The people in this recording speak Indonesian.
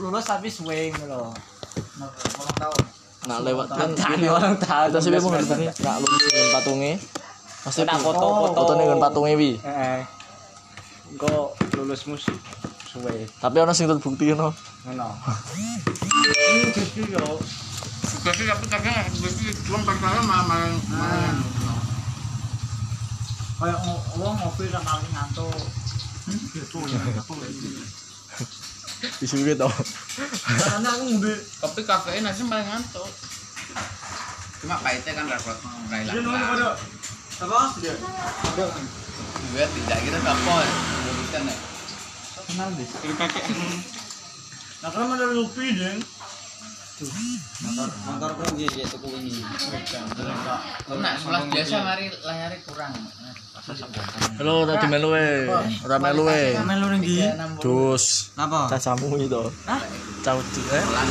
lulus tapi swing loh. Ulang tahun. Nak lewat kan tani orang tahu kita sih mau ngerti nak lulus dengan patungnya pasti Nak foto-foto. foto dengan patungnya wi eh engko lulus musik. Suwe. Tapi orang sing terbukti no ngono. Ini justru yo. Tapi tapi tapi tapi cuma malah malah. kayak wong ngopi paling ngantuk disuruh gitu. Karena aku ngombe Tapi kafein aja malah ngantuk. Cuma pahitnya kan repot mulai dia nunggu pada apa? Dia Gue tidak kira apa Bukan ya. kenal deh. Ini pakai nah kalau ada lupi deh motor kok nggih ya tuku Nah, sebelas biasa mari layarnya kurang. halo tadi melu eh ora melu melu ning ndi dus napa? Cacamu itu. Hah? cau eh? Tas